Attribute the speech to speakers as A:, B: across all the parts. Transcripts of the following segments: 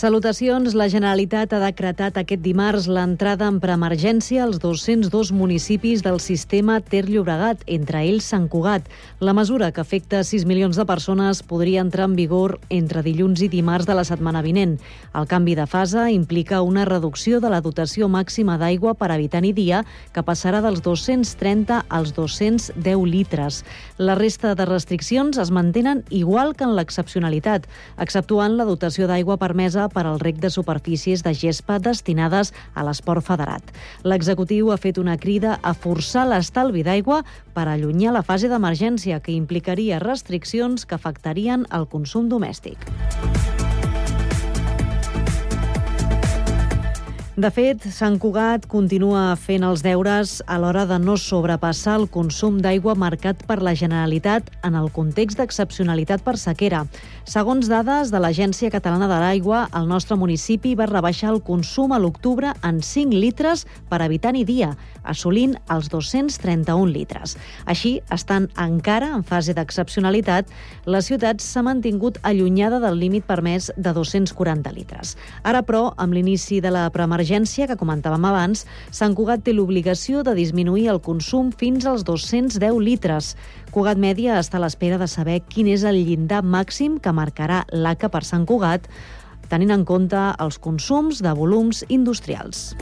A: Salutacions. La Generalitat ha decretat aquest dimarts l'entrada en preemergència als 202 municipis del sistema Ter Llobregat, entre ells Sant Cugat. La mesura, que afecta 6 milions de persones, podria entrar en vigor entre dilluns i dimarts de la setmana vinent. El canvi de fase implica una reducció de la dotació màxima d'aigua per habitant i dia, que passarà dels 230 als 210 litres. La resta de restriccions es mantenen igual que en l'excepcionalitat, exceptuant la dotació d'aigua permesa per al rec de superfícies de gespa destinades a l'esport federat. L'executiu ha fet una crida a forçar l'estalvi d'aigua per allunyar la fase d'emergència que implicaria restriccions que afectarien el consum domèstic. De fet, Sant Cugat continua fent els deures a l'hora de no sobrepassar el consum d'aigua marcat per la Generalitat en el context d'excepcionalitat per sequera. Segons dades de l'Agència Catalana de l'Aigua, el nostre municipi va rebaixar el consum a l'octubre en 5 litres per habitant i dia, assolint els 231 litres. Així, estan encara en fase d'excepcionalitat, la ciutat s'ha mantingut allunyada del límit permès de 240 litres. Ara, però, amb l'inici de la preemergència emergència que comentàvem abans, Sant Cugat té l'obligació de disminuir el consum fins als 210 litres. Cugat Mèdia està a l'espera de saber quin és el llindar màxim que marcarà l'ACA per Sant Cugat, tenint en compte els consums de volums industrials.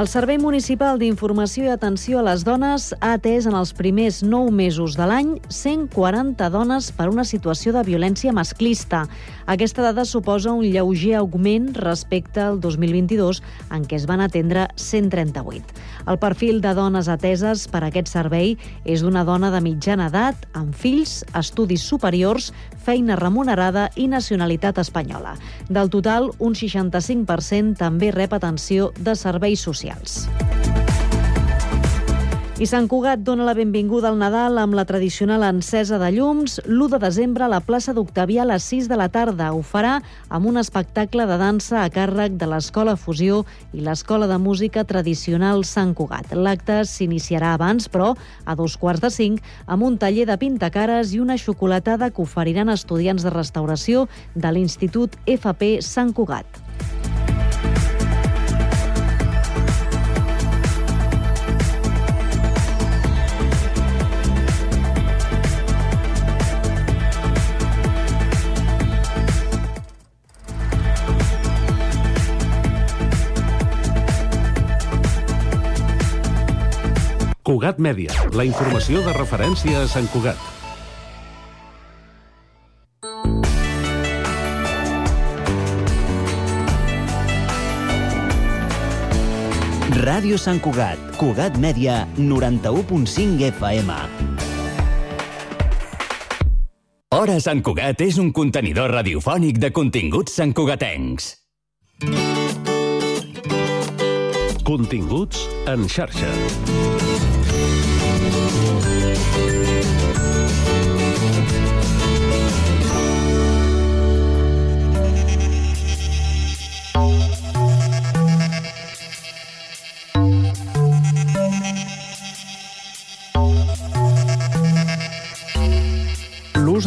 A: El Servei Municipal d'Informació i Atenció a les Dones ha atès en els primers 9 mesos de l'any 140 dones per una situació de violència masclista. Aquesta dada suposa un lleuger augment respecte al 2022, en què es van atendre 138. El perfil de dones ateses per aquest servei és d'una dona de mitjana edat, amb fills, estudis superiors, feina remunerada i nacionalitat espanyola. Del total, un 65% també rep atenció de serveis socials. I Sant Cugat dona la benvinguda al Nadal amb la tradicional encesa de llums l'1 de desembre a la plaça d'Octavià a les 6 de la tarda. Ho farà amb un espectacle de dansa a càrrec de l'Escola Fusió i l'Escola de Música Tradicional Sant Cugat. L'acte s'iniciarà abans, però, a dos quarts de cinc, amb un taller de pintacares i una xocolatada que oferiran estudiants de restauració de l'Institut FP Sant Cugat.
B: Cugat Mèdia, la informació de referència a Sant Cugat.
C: Ràdio Sant Cugat, Cugat Mèdia, 91.5 FM. Hora Sant Cugat és un contenidor radiofònic de continguts santcugatencs.
B: Continguts en xarxa.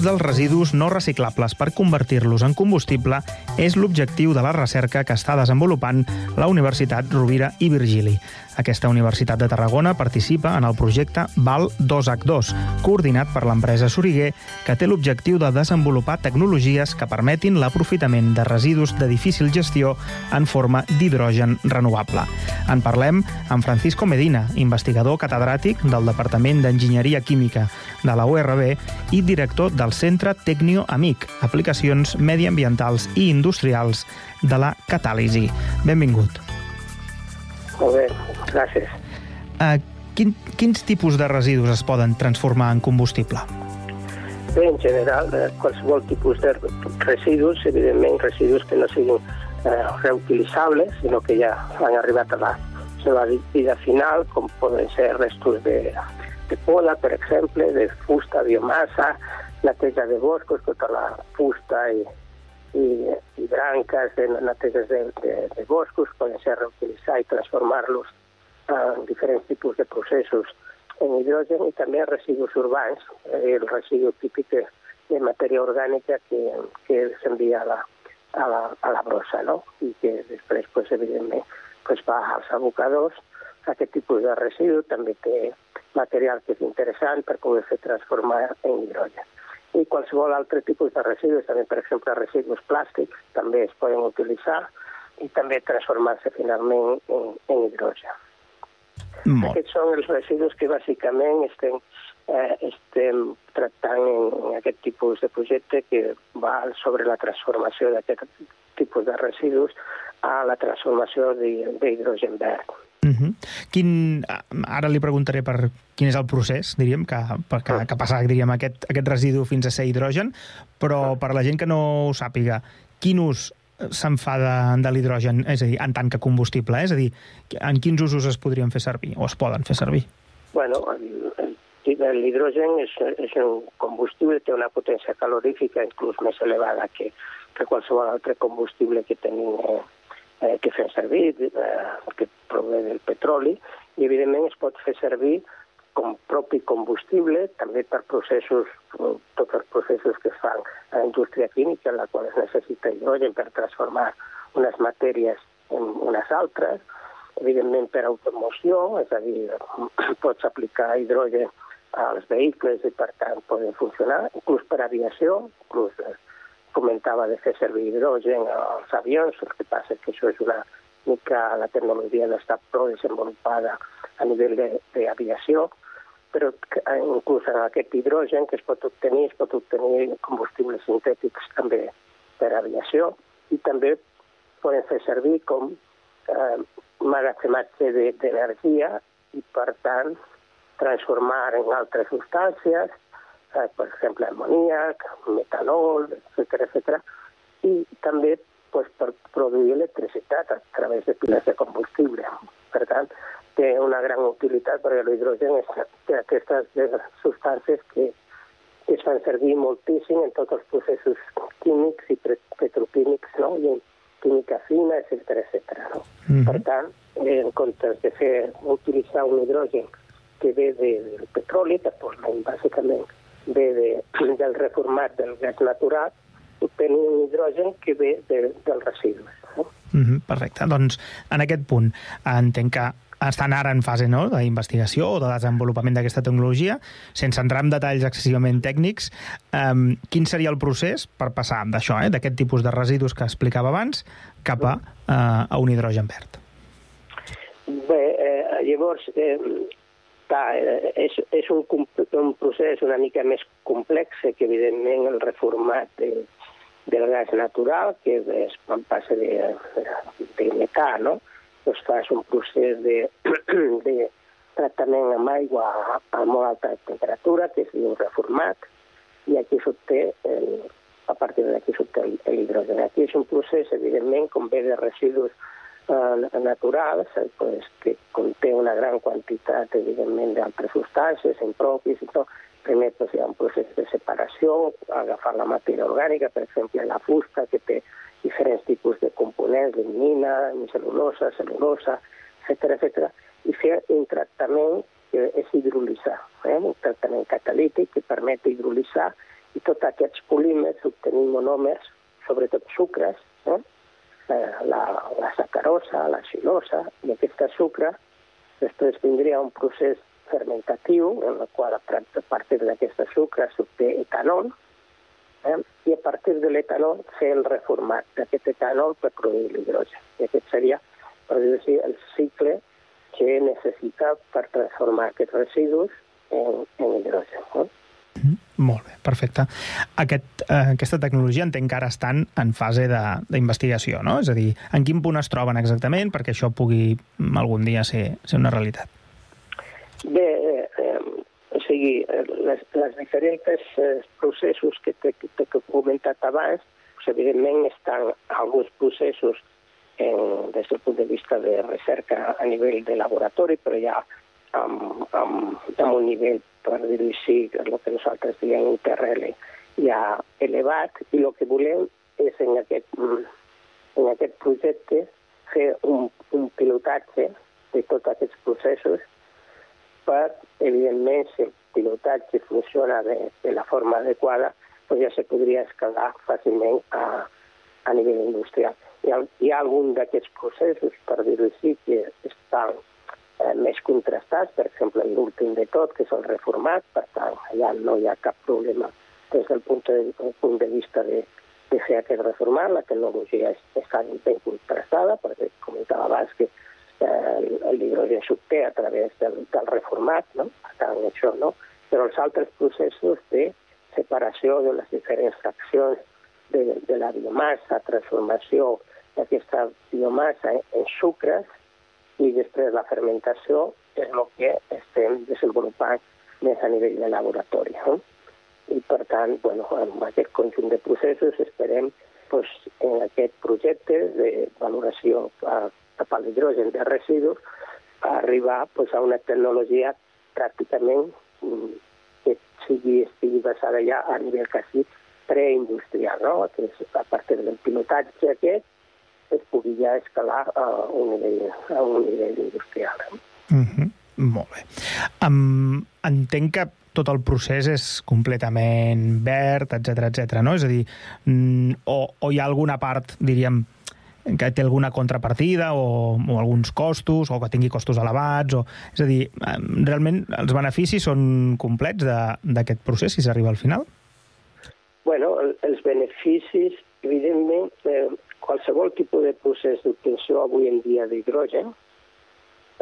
D: Dels residus no reciclables per convertir-los en combustible és l'objectiu de la recerca que està desenvolupant la Universitat Rovira i Virgili. Aquesta Universitat de Tarragona participa en el projecte Val 2H2, coordinat per l'empresa Soriguer, que té l'objectiu de desenvolupar tecnologies que permetin l'aprofitament de residus de difícil gestió en forma d'hidrogen renovable. En parlem amb Francisco Medina, investigador catedràtic del Departament d'Enginyeria Química de la URB i director del Centre Tecnio Amic, aplicacions mediambientals i industrials de la catàlisi. Benvingut.
E: Molt bé, gràcies.
D: Uh, quin, quins tipus de residus es poden transformar en combustible?
E: Bé, en general, eh, qualsevol tipus de residus, evidentment residus que no siguin eh, reutilitzables, sinó que ja han arribat a la seva vida final, com poden ser restos de, de poda, per exemple, de fusta, biomassa, neteja de boscos, tota la fusta i, i, i branques de neteges de, de, de boscos poden ser reutilitzar i transformar-los en diferents tipus de processos en hidrogen i també residus urbans. El residu típic que, de matèria orgànica que, que s'envia a la, a la, a la brossa, no? I que després, pues, evidentment, pues, va als abocadors. Aquest tipus de residu també té material que és interessant per poder fer transformar en hidrogen. I qualsevol altre tipus de residus, també, per exemple, residus plàstics, també es poden utilitzar i també transformar-se finalment en, en hidrogen.
D: Molt.
E: Aquests són els residus que bàsicament estem, eh, estem tractant en, en aquest tipus de projecte que va sobre la transformació d'aquest tipus de residus a la transformació d'hi- d'hidrogen verd.
D: Uh -huh. quin, ara li preguntaré per quin és el procés, diríem, que, per, que, que passa diríem, aquest, aquest residu fins a ser hidrogen, però per la gent que no ho sàpiga, quin ús se'n fa de, de l'hidrogen, és a dir, en tant que combustible, eh? és a dir, en quins usos es podrien fer servir, o es poden fer servir?
E: Bueno, l'hidrogen és, és un combustible, té una potència calorífica inclús més elevada que, que qualsevol altre combustible que tenim eh, eh, que fem servir, eh, que prové del petroli, i evidentment es pot fer servir com propi combustible, també per processos, eh, tots els processos que es fan a la indústria química, en la qual es necessita hidrogen per transformar unes matèries en unes altres, evidentment per automoció, és a dir, pots aplicar hidrogen als vehicles i per tant poden funcionar, inclús per aviació, inclús eh, comentava de fer servir hidrogen als avions, el que passa que això és una mica, la tecnologia no està prou desenvolupada a nivell d'aviació, però eh, inclús en aquest hidrogen que es pot obtenir, es pot obtenir combustibles sintètics també per aviació i també poden fer servir com eh, magatzematge de- d'energia i, per tant, transformar en altres substàncies, per exemple, amoníac, metanol, etc etc. i també pues, per produir electricitat a través de piles de combustible. Per tant, té una gran utilitat perquè l'hidrogen és d'aquestes substàncies que, que es fan servir moltíssim en tots els processos químics i petroquímics, no? i en química fina, etc etc. No? Per tant, en comptes de fer, utilitzar un hidrogen que ve de, del petroli, que actualment bàsicament ve de, del reformat del gas natural, obtenir un hidrogen que ve de, dels residus. No?
D: Mm -hmm, perfecte. Doncs en aquest punt entenc que estan ara en fase no, d'investigació o de desenvolupament d'aquesta tecnologia, sense entrar en detalls excessivament tècnics, um, quin seria el procés per passar d'això, eh, d'aquest tipus de residus que explicava abans, cap a, uh, a un hidrogen verd?
E: Bé, eh, llavors, eh, clar, eh, és, és un, un procés una mica més complex que, evidentment, el reformat de, del gas natural, que és quan passa de, de metà, no? Doncs fas un procés de, de tractament amb aigua a, a molt alta temperatura, que es diu reformat, i aquí s'obté, a partir d'aquí s'obté l'hidrogen. Aquí és un procés, evidentment, com ve de residus eh, naturals, eh, pues, que conté una gran quantitat, evidentment, d'altres substàncies, impropis i tot. Primer pues, hi ha un procés de separació, agafar la matèria orgànica, per exemple, la fusta, que té diferents tipus de components, lignina, cel·lulosa, cel·lulosa, etc etc. i fer un tractament que és hidrolitzar, eh? un tractament catalític que permet hidrolitzar i tots aquests polímers obtenir monòmers, sobretot sucres, eh? Eh, la, la sacarosa, la xilosa, i aquest sucre després vindria un procés fermentatiu en el qual a part- a partir d'aquest sucre s'obté etanol eh? i a partir de l'etanol fer el reformat d'aquest etanol per produir l'hidrogen. I aquest seria, per dir el cicle que necessita per transformar aquests residus en, en hidrogen. No?
D: Mm, molt bé, perfecte. Aquest, eh, aquesta tecnologia entenc que ara estan en fase d'investigació, no? És a dir, en quin punt es troben exactament perquè això pugui mm, algun dia ser, ser una realitat?
E: Bé, eh, eh, o sigui, les, les diferents eh, processos que t'he comentat abans, pues, evidentment estan alguns processos en, des del punt de vista de recerca a nivell de laboratori, però ja amb, amb, amb un nivell, per dir-ho així, el que nosaltres diem un TRL ja elevat, i el que volem és en aquest, en aquest projecte fer un, un pilotatge de tots aquests processos per, evidentment, si el pilotatge funciona de, de la forma adequada, pues ja se podria escalar fàcilment a, a nivell industrial. Hi ha, hi ha algun d'aquests processos, per dir-ho així, que estan eh, més contrastats, per exemple, l'últim de tot, que és el reformat, per tant, allà no hi ha cap problema des del punt de, del punt de vista de, de fer aquest reformat. La tecnologia és, està ben contrastada, perquè comentava abans que eh, l'hidrogen s'obté a través del, del reformat, no? per tant, això no. Però els altres processos de separació de les diferents fraccions de, de la biomassa, transformació d'aquesta biomassa en sucres i després la fermentació és el que estem desenvolupant més a nivell de laboratori. No? I per tant, bueno, amb aquest conjunt de processos esperem pues, en aquest projecte de valoració cap a l'hidrogen de residus a arribar pues, a una tecnologia pràcticament mm, que sigui, estigui basada ja a nivell quasi preindustrial, no? que és, a partir del pilotatge aquest es pugui ja escalar a un nivell, a un nivell industrial.
D: Mm -hmm. Molt bé. Um, entenc que tot el procés és completament verd, etc etc. no? És a dir, mm, o, o hi ha alguna part, diríem, que té alguna contrapartida o, o alguns costos, o que tingui costos elevats, o... és a dir, realment els beneficis són complets d'aquest procés si s'arriba al final?
E: Bueno, els beneficis, evidentment, eh, qualsevol tipus de procés d'obtenció avui en dia d'hidrogen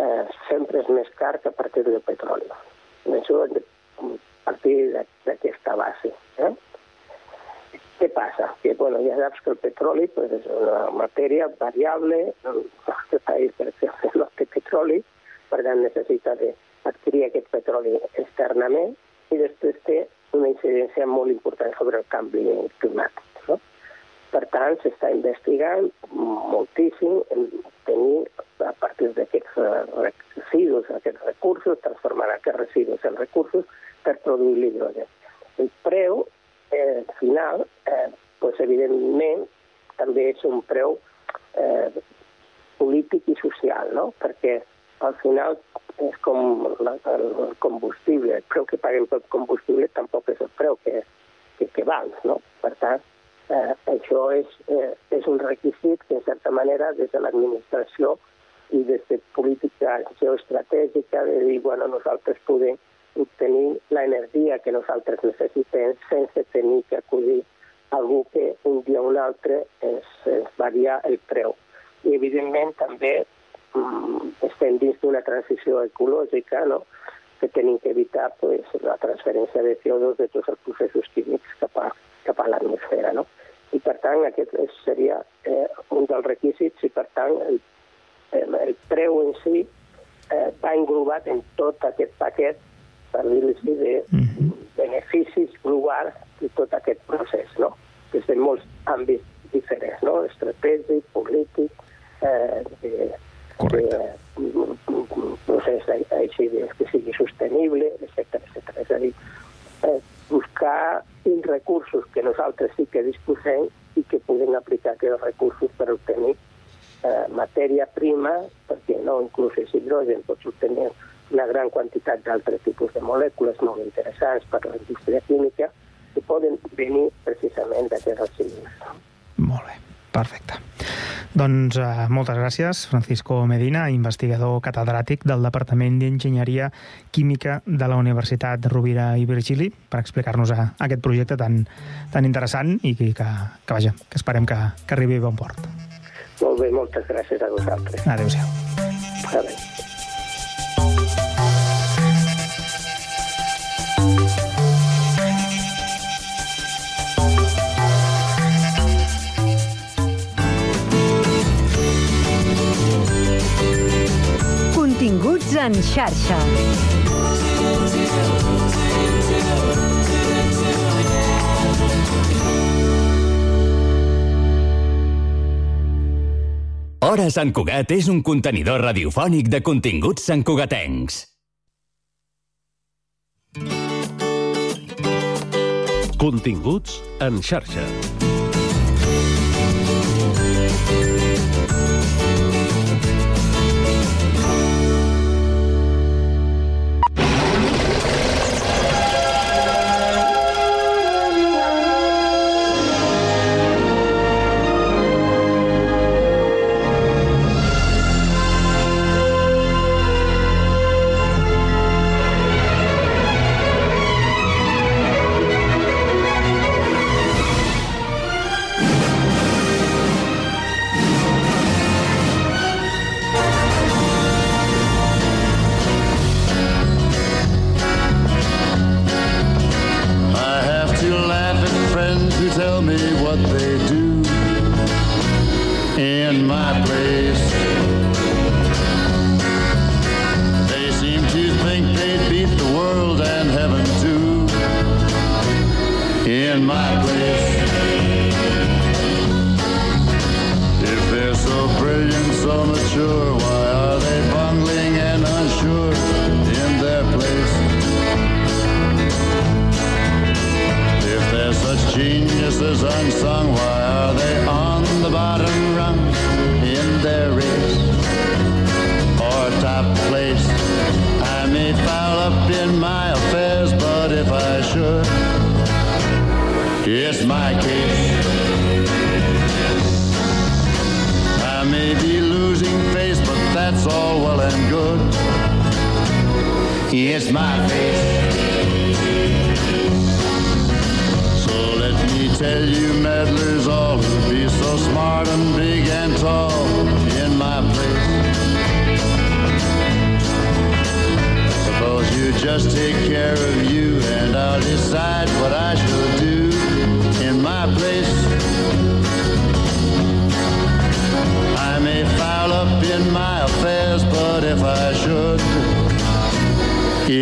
E: eh, sempre és més car que a partir del petroli. Això a partir d'aquesta base. Eh? Què passa? Que, bueno, ja saps que el petroli pues, és una matèria variable, el nostre país, per exemple, no té petroli, per tant necessita d'adquirir aquest petroli externament i després té una incidència molt important sobre el canvi climàtic. Per tant, s'està investigant moltíssim en tenir, a partir d'aquests eh, residus, aquests recursos, transformar aquests residus en recursos per produir l'hidrogen. El preu eh, final, eh, pues, evidentment, també és un preu eh, polític i social, no? perquè al final és com la, el combustible, el preu que paguem pel combustible tampoc és el preu que, que, que val, no? Per tant, Eh, això és, eh, és un requisit que, en certa manera, des de l'administració i des de política geoestratègica, de dir, bueno, nosaltres podem obtenir l'energia que nosaltres necessitem sense tenir que acudir a algú que un dia o un altre ens, ens varia el preu. I, evidentment, també mm, estem dins d'una transició ecològica, no?, que tenim que evitar pues, la transferència de CO2 de tots els processos químics cap a, cap a l'atmosfera. No? Tant aquest seria eh, un dels requisits i per tant el, el preu en si eh, va englobat en tot aquest paquet per dir-ho així, de mm -hmm. beneficis globals de tot aquest procés, no? des de molts àmbits diferents, no? estratègic, polític, eh, de,
D: Correcte.
E: de, procés així de, que sigui sostenible, etc etc. És a dir, eh, buscar uns recursos que nosaltres sí que disposem i que podem aplicar aquests recursos per obtenir eh, matèria prima, perquè no inclús és hidrogen, pots obtenir una gran quantitat d'altres tipus de molècules molt interessants per a la indústria química que poden venir precisament d'aquests residus.
D: Molt bé, perfecte. Doncs eh, moltes gràcies, Francisco Medina, investigador catedràtic del Departament d'Enginyeria Química de la Universitat Rovira i Virgili, per explicar-nos eh, aquest projecte tan, tan interessant i que, que, que, vaja, que esperem que, que arribi a bon port.
E: Molt bé, moltes gràcies a vosaltres.
D: Adéu-siau.
E: Adéu.
A: Continguts en xarxa.
C: Hora Sant Cugat és un contenidor radiofònic de continguts santcugatencs.
B: Continguts en xarxa.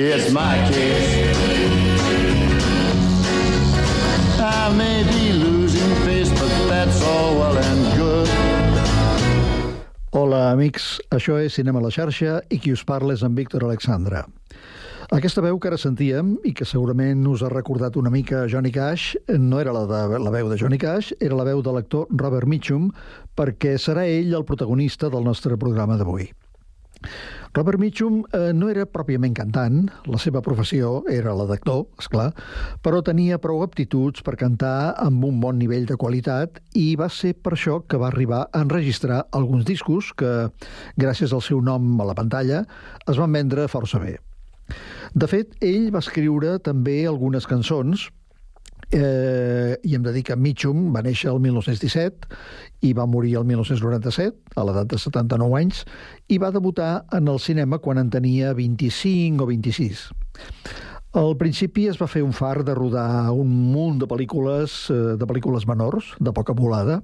F: It's my case. I may be losing face, but that's all well and good.
G: Hola, amics. Això és Cinema a la xarxa i qui us parla és en Víctor Alexandra. Aquesta veu que ara sentíem i que segurament us ha recordat una mica Johnny Cash, no era la, de, la veu de Johnny Cash, era la veu de l'actor Robert Mitchum, perquè serà ell el protagonista del nostre programa d'avui. Robert Mitchum eh, no era pròpiament cantant, la seva professió era la d'actor, esclar, però tenia prou aptituds per cantar amb un bon nivell de qualitat i va ser per això que va arribar a enregistrar alguns discos que, gràcies al seu nom a la pantalla, es van vendre força bé. De fet, ell va escriure també algunes cançons Eh, I hem de dir que Mitchum va néixer el 1917 i va morir el 1997, a l'edat de 79 anys, i va debutar en el cinema quan en tenia 25 o 26. Al principi es va fer un far de rodar un munt de pel·lícules, eh, de pel·lícules menors, de poca volada,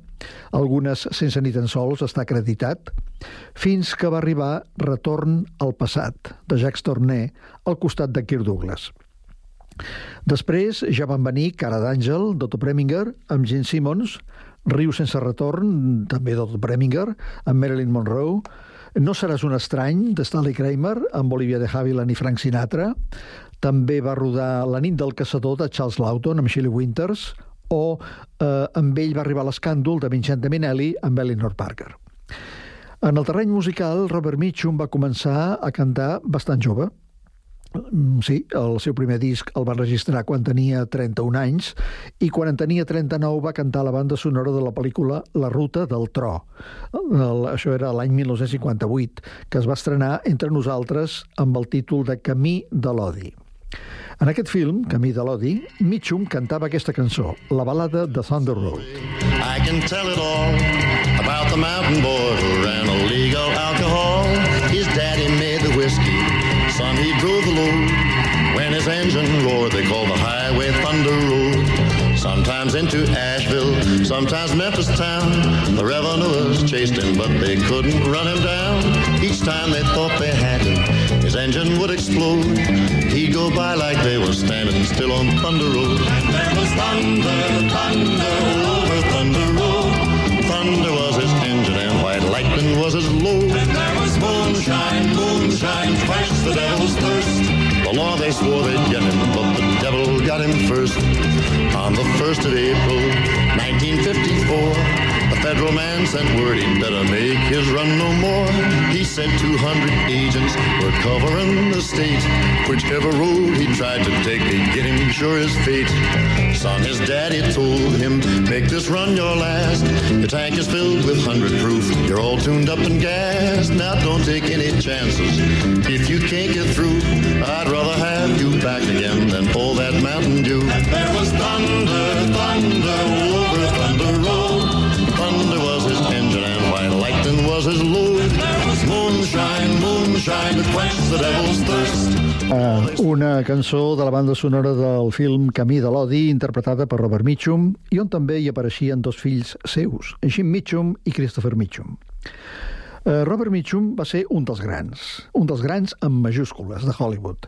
G: algunes sense ni tan sols estar acreditat, fins que va arribar Retorn al passat, de Jacques Tourneur, al costat de Kirk Douglas. Després ja van venir Cara d'Àngel, d'Otto Preminger, amb Gene Simmons, Riu sense retorn, també d'Otto Preminger, amb Marilyn Monroe, No seràs un estrany, de Stanley Kramer, amb Olivia de Havilland i Frank Sinatra, també va rodar La nit del caçador, de Charles Lawton, amb Shirley Winters, o eh, amb ell va arribar l'escàndol de Vincente Minelli amb Eleanor Parker. En el terreny musical, Robert Mitchum va començar a cantar bastant jove, sí, el seu primer disc el va registrar quan tenia 31 anys i quan en tenia 39 va cantar la banda sonora de la pel·lícula La ruta del tro. El, això era l'any 1958, que es va estrenar entre nosaltres amb el títol de Camí de l'odi. En aquest film, Camí de l'odi, Mitchum cantava aquesta cançó, la balada de Thunder Road. I can tell it all about the mountain boy drove. When his engine roared, they called the highway Thunder Road. Sometimes into Asheville, sometimes Memphis town. The revenuers chased him, but they couldn't run him down. Each time they thought they had him, his engine would explode. He'd go by like they were standing still on Thunder Road. And there was thunder, thunder, over Thunder Road. Thunder was his engine and white lightning was his load. And there was moonshine, moonshine, quenched the devil's thirst. The law they swore they'd get him, but the devil got him first. On the 1st of April, 1954, the federal man sent word he'd better make his run no more. He said 200 agents were covering the state. Whichever road he tried to take, they'd get him sure as fate. Son, his daddy told him, make this run your last. Your tank is filled with 100 proof. You're all tuned up and gassed. Now don't take any chances. If you can't get through, I'd rather have you back again than all that Mountain Dew. And there was thunder, Thunder was his load. Moonshine, moonshine to quench the devil's thirst. Uh, una cançó de la banda sonora del film Camí de l'Odi, interpretada per Robert Mitchum, i on també hi apareixien dos fills seus, Jim Mitchum i Christopher Mitchum. Uh, Robert Mitchum va ser un dels grans, un dels grans amb majúscules de Hollywood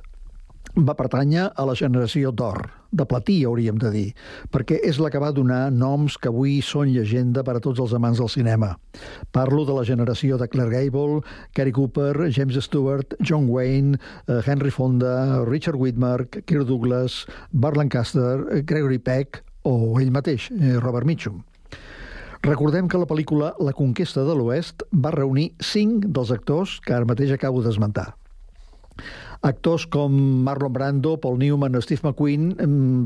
G: va pertànyer a la generació d'or, de platí, hauríem de dir, perquè és la que va donar noms que avui són llegenda per a tots els amants del cinema. Parlo de la generació de Claire Gable, Cary Cooper, James Stewart, John Wayne, eh, Henry Fonda, Richard Widmark, Kirk Douglas, Bart Lancaster, Gregory Peck o ell mateix, eh, Robert Mitchum. Recordem que la pel·lícula La conquesta de l'Oest va reunir cinc dels actors que ara mateix acabo d'esmentar. Actors com Marlon Brando, Paul Newman o Steve McQueen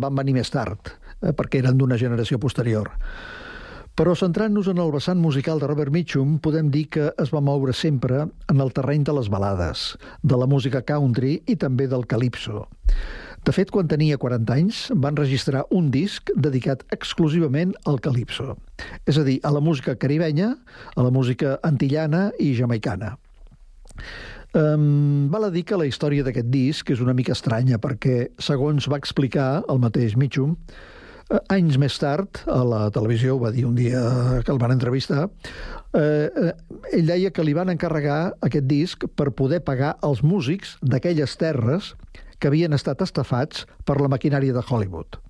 G: van venir més tard, eh, perquè eren d'una generació posterior. Però centrant-nos en el vessant musical de Robert Mitchum, podem dir que es va moure sempre en el terreny de les balades, de la música country i també del calipso. De fet, quan tenia 40 anys, van registrar un disc dedicat exclusivament al calipso, és a dir, a la música caribenya, a la música antillana i jamaicana. Um, val a dir que la història d'aquest disc és una mica estranya perquè, segons va explicar el mateix Mitchum, eh, anys més tard, a la televisió, va dir un dia que el van entrevistar, eh, eh, ell deia que li van encarregar aquest disc per poder pagar els músics d'aquelles terres que havien estat estafats per la maquinària de Hollywood.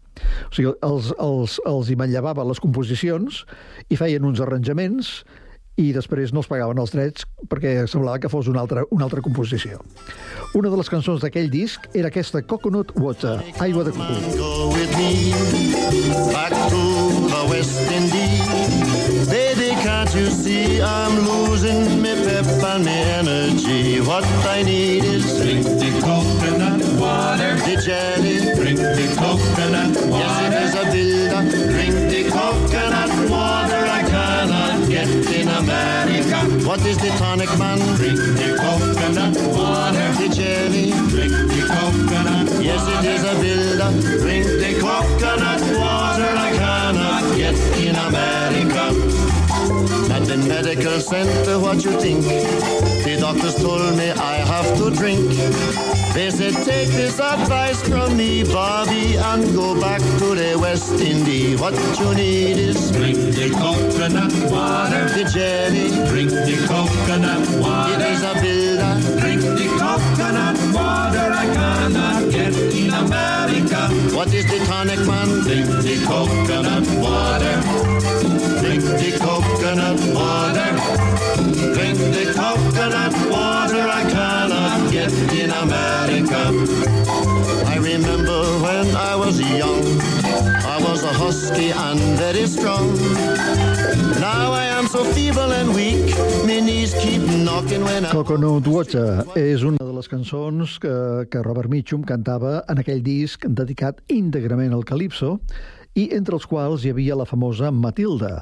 G: O sigui, els, els, els hi manllevava les composicions i feien uns arranjaments i després no els pagaven els drets perquè semblava que fos una altra, una altra composició. Una de les cançons d'aquell disc era aquesta Coconut Water, aigua de coco.
F: Back to the West Indies. Baby, can't you see I'm losing me pep and me energy? What I need is
H: Drink the coconut water.
F: the jelly. A. Drink the coconut water I cannot get in America. At the medical center, what you think? The doctors told me I have to drink. They said, take this advice from me, Bobby, and go back to the West Indies. What you need is
H: Drink the coconut water.
F: the jelly.
H: Drink the coconut water.
F: is a builder.
H: Drink the coconut water. I cannot get in America.
F: What is the tonic, man?
H: Drink the coconut water.
F: Drink the coconut water. Drink the coconut water I cannot get in America. I remember when I was young, I was a husky and very strong. Now I am so feeble and weak, my knees keep knocking when I...
G: Coconut Water és una de les cançons que, que Robert Mitchum cantava en aquell disc dedicat íntegrament al calipso i entre els quals hi havia la famosa Matilda.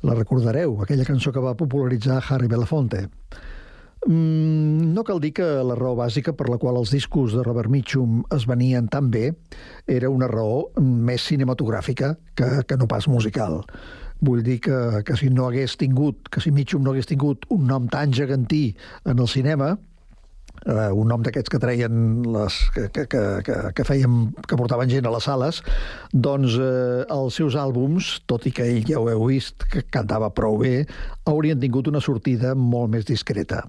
G: La recordareu, aquella cançó que va popularitzar Harry Belafonte. Mm, no cal dir que la raó bàsica per la qual els discos de Robert Mitchum es venien tan bé era una raó més cinematogràfica que, que no pas musical. Vull dir que, que si no hagués tingut, que si Mitchum no hagués tingut un nom tan gegantí en el cinema, eh, un nom d'aquests que treien les, que, que, que, que, feien, que portaven gent a les sales, doncs eh, els seus àlbums, tot i que ell ja ho heu vist, que cantava prou bé, haurien tingut una sortida molt més discreta.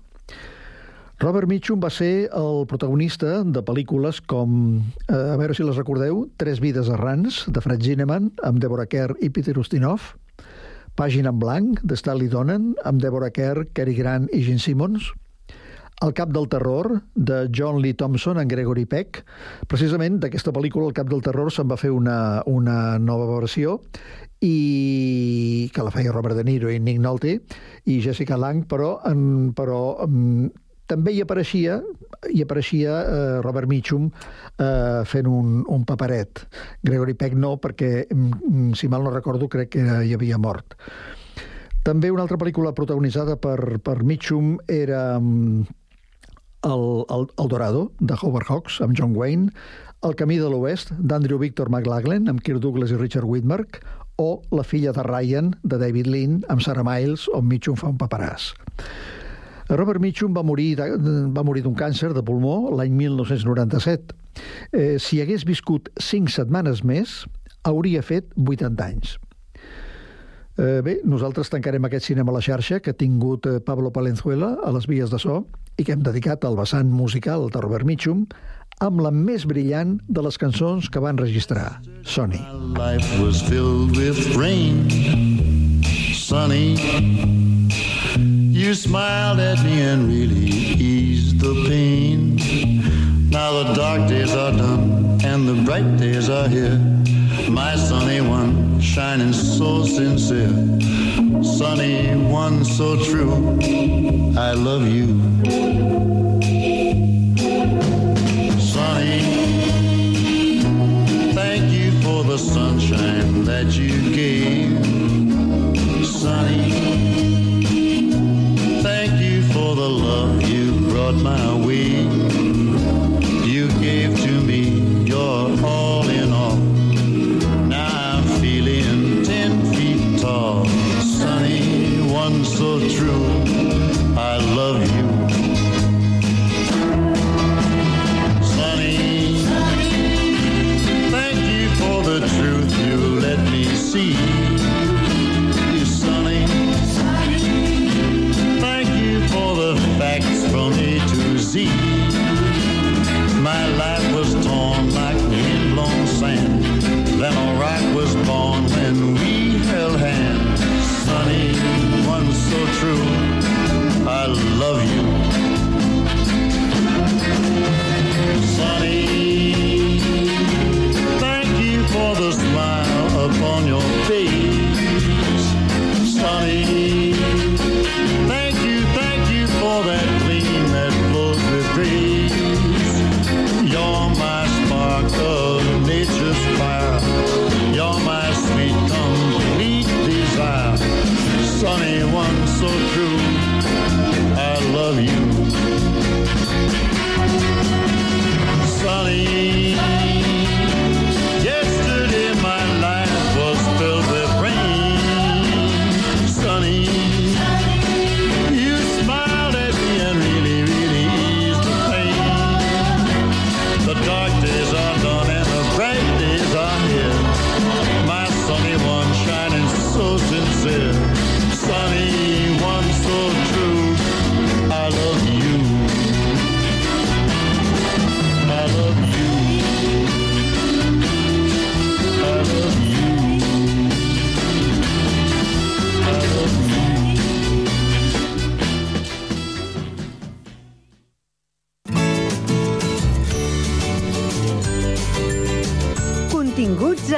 G: Robert Mitchum va ser el protagonista de pel·lícules com, eh, a veure si les recordeu, Tres vides errants, de Fred Zinnemann, amb Deborah Kerr i Peter Ustinov, Pàgina en blanc, de Stanley Donen, amb Deborah Kerr, Cary Grant i Gene Simmons, El cap del terror, de John Lee Thompson en Gregory Peck. Precisament d'aquesta pel·lícula, El cap del terror, se'n va fer una, una nova versió i que la feia Robert De Niro i Nick Nolte i Jessica Lange, però, en, però en, també hi apareixia hi apareixia eh, Robert Mitchum eh, fent un, un paperet. Gregory Peck no, perquè, mm, si mal no recordo, crec que hi havia mort. També una altra pel·lícula protagonitzada per, per Mitchum era mm, el, el, el Dorado, de Howard Hawks, amb John Wayne, El camí de l'oest, d'Andrew Victor McLaglen, amb Kirk Douglas i Richard Widmark, o La filla de Ryan, de David Lean, amb Sarah Miles, on Mitchum fa un paperàs. Robert Mitchum va morir de- va morir d'un càncer de pulmó l'any 1997. Eh, si hagués viscut 5 setmanes més, hauria fet 80 anys. Eh, bé, nosaltres tancarem aquest cinema a la xarxa que ha tingut eh, Pablo Palenzuela a les vies de so i que hem dedicat al vessant musical de Robert Mitchum amb la més brillant de les cançons que van registrar, Sony.
F: Life was filled with rain, sunny. You smiled at me and really eased the pain. Now the dark days are done and the bright days are here. My sunny one, shining so sincere. Sunny one, so true. I love you.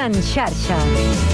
A: En xarxa.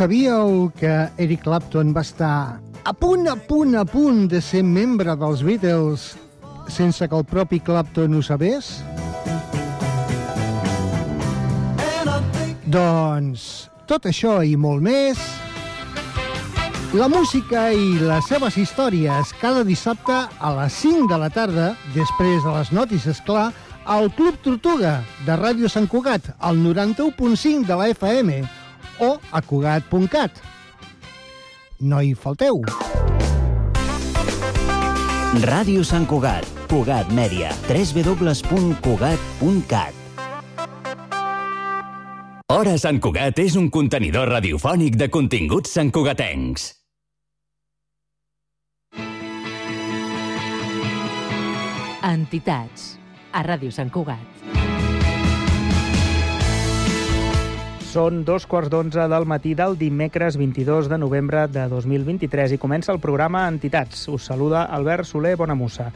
I: Sabíeu que Eric Clapton va estar a punt, a punt, a punt de ser membre dels Beatles sense que el propi Clapton ho sabés? Doncs tot això i molt més, la música i les seves històries cada dissabte a les 5 de la tarda, després de les notícies, clar, al Club Tortuga de Ràdio Sant Cugat, al 91.5 de la FM o a cugat.cat. No hi falteu.
C: Ràdio Sant Cugat, Cugat Mèdia, www.cugat.cat. Hora Sant Cugat és un contenidor radiofònic de continguts santcugatencs.
J: Entitats, a Ràdio Sant Cugat.
D: Són dos quarts d'onze del matí del dimecres 22 de novembre de 2023 i comença el programa Entitats. Us saluda Albert Soler Bonamussa.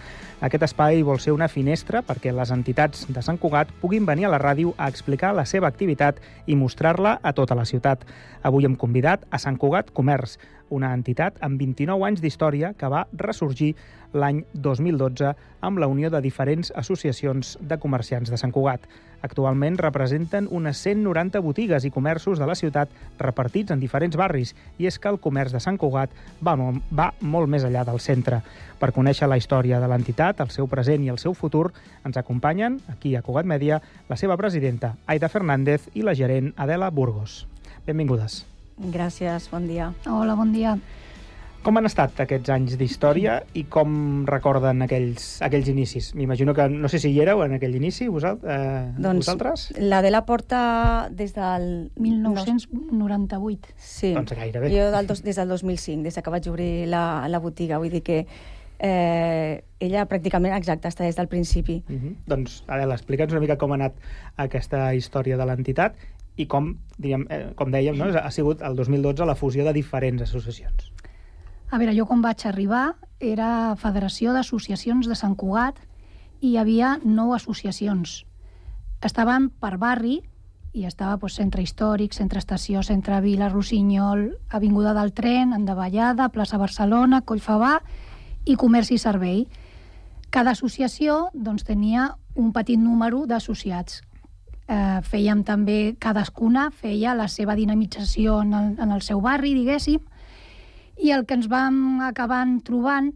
D: Aquest espai vol ser una finestra perquè les entitats de Sant Cugat puguin venir a la ràdio a explicar la seva activitat i mostrar-la a tota la ciutat. Avui hem convidat a Sant Cugat Comerç, una entitat amb 29 anys d'història que va ressorgir l'any 2012 amb la unió de diferents associacions de comerciants de Sant Cugat. Actualment representen unes 190 botigues i comerços de la ciutat repartits en diferents barris i és que el comerç de Sant Cugat va, mo- va molt més enllà del centre. Per conèixer la història de l'entitat, el seu present i el seu futur, ens acompanyen, aquí a Cugat Mèdia, la seva presidenta, Aida Fernández, i la gerent Adela Burgos. Benvingudes.
K: Gràcies, bon dia.
L: Hola, bon dia.
D: Com han estat aquests anys d'història i com recorden aquells, aquells inicis? M'imagino que, no sé si hi éreu en aquell inici, vosal, eh,
K: Doncs
D: vosaltres?
K: la de la porta des del...
L: 1998.
K: Sí.
D: Doncs gairebé.
K: Jo del dos, des del 2005, des que vaig obrir la, la botiga. Vull dir que eh, ella pràcticament, exacte, està des del principi.
D: Uh -huh. Doncs, Adela, explica'ns una mica com ha anat aquesta història de l'entitat i com, diguem, eh, com dèiem, no? ha sigut el 2012 la fusió de diferents associacions.
L: A veure, jo quan vaig arribar era Federació d'Associacions de Sant Cugat i hi havia nou associacions. Estaven per barri i estava doncs, Centre Històric, Centre Estació, Centre Vila, Rossinyol, Avinguda del Tren, Endavallada, plaça Barcelona, Collfabà i Comerç i Servei. Cada associació doncs, tenia un petit número d'associats. Eh, fèiem també, cadascuna feia la seva dinamització en el, en el seu barri, diguéssim, i el que ens vam acabar trobant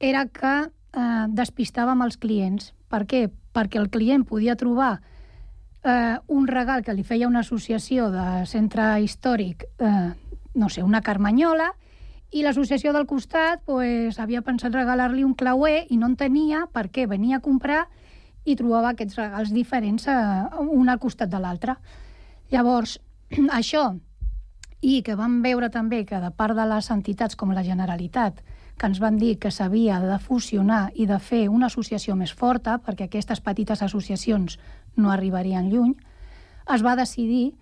L: era que eh, despistàvem els clients. Per què? Perquè el client podia trobar eh, un regal que li feia una associació de centre històric, eh, no sé, una carmanyola, i l'associació del costat pues, havia pensat regalar-li un clauer i no en tenia perquè venia a comprar i trobava aquests regals diferents eh, un al costat de l'altre. Llavors, això i que vam veure també que de part de les entitats com la Generalitat que ens van dir que s'havia de fusionar i de fer una associació més forta, perquè aquestes petites associacions no arribarien lluny, es va decidir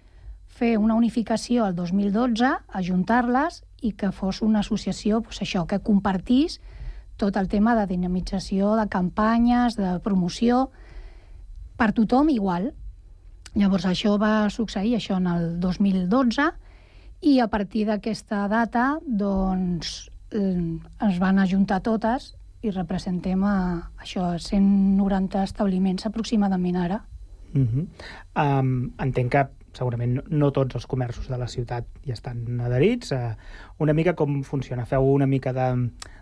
L: fer una unificació el 2012, ajuntar-les i que fos una associació doncs això que compartís tot el tema de dinamització, de campanyes, de promoció, per tothom igual. Llavors això va succeir això en el 2012 i a partir d'aquesta data doncs eh, es van ajuntar totes i representem a això 190 establiments aproximadament ara.
D: Uh -huh. um, entenc que segurament no, tots els comerços de la ciutat hi estan adherits. Eh, una mica com funciona? Feu una mica de,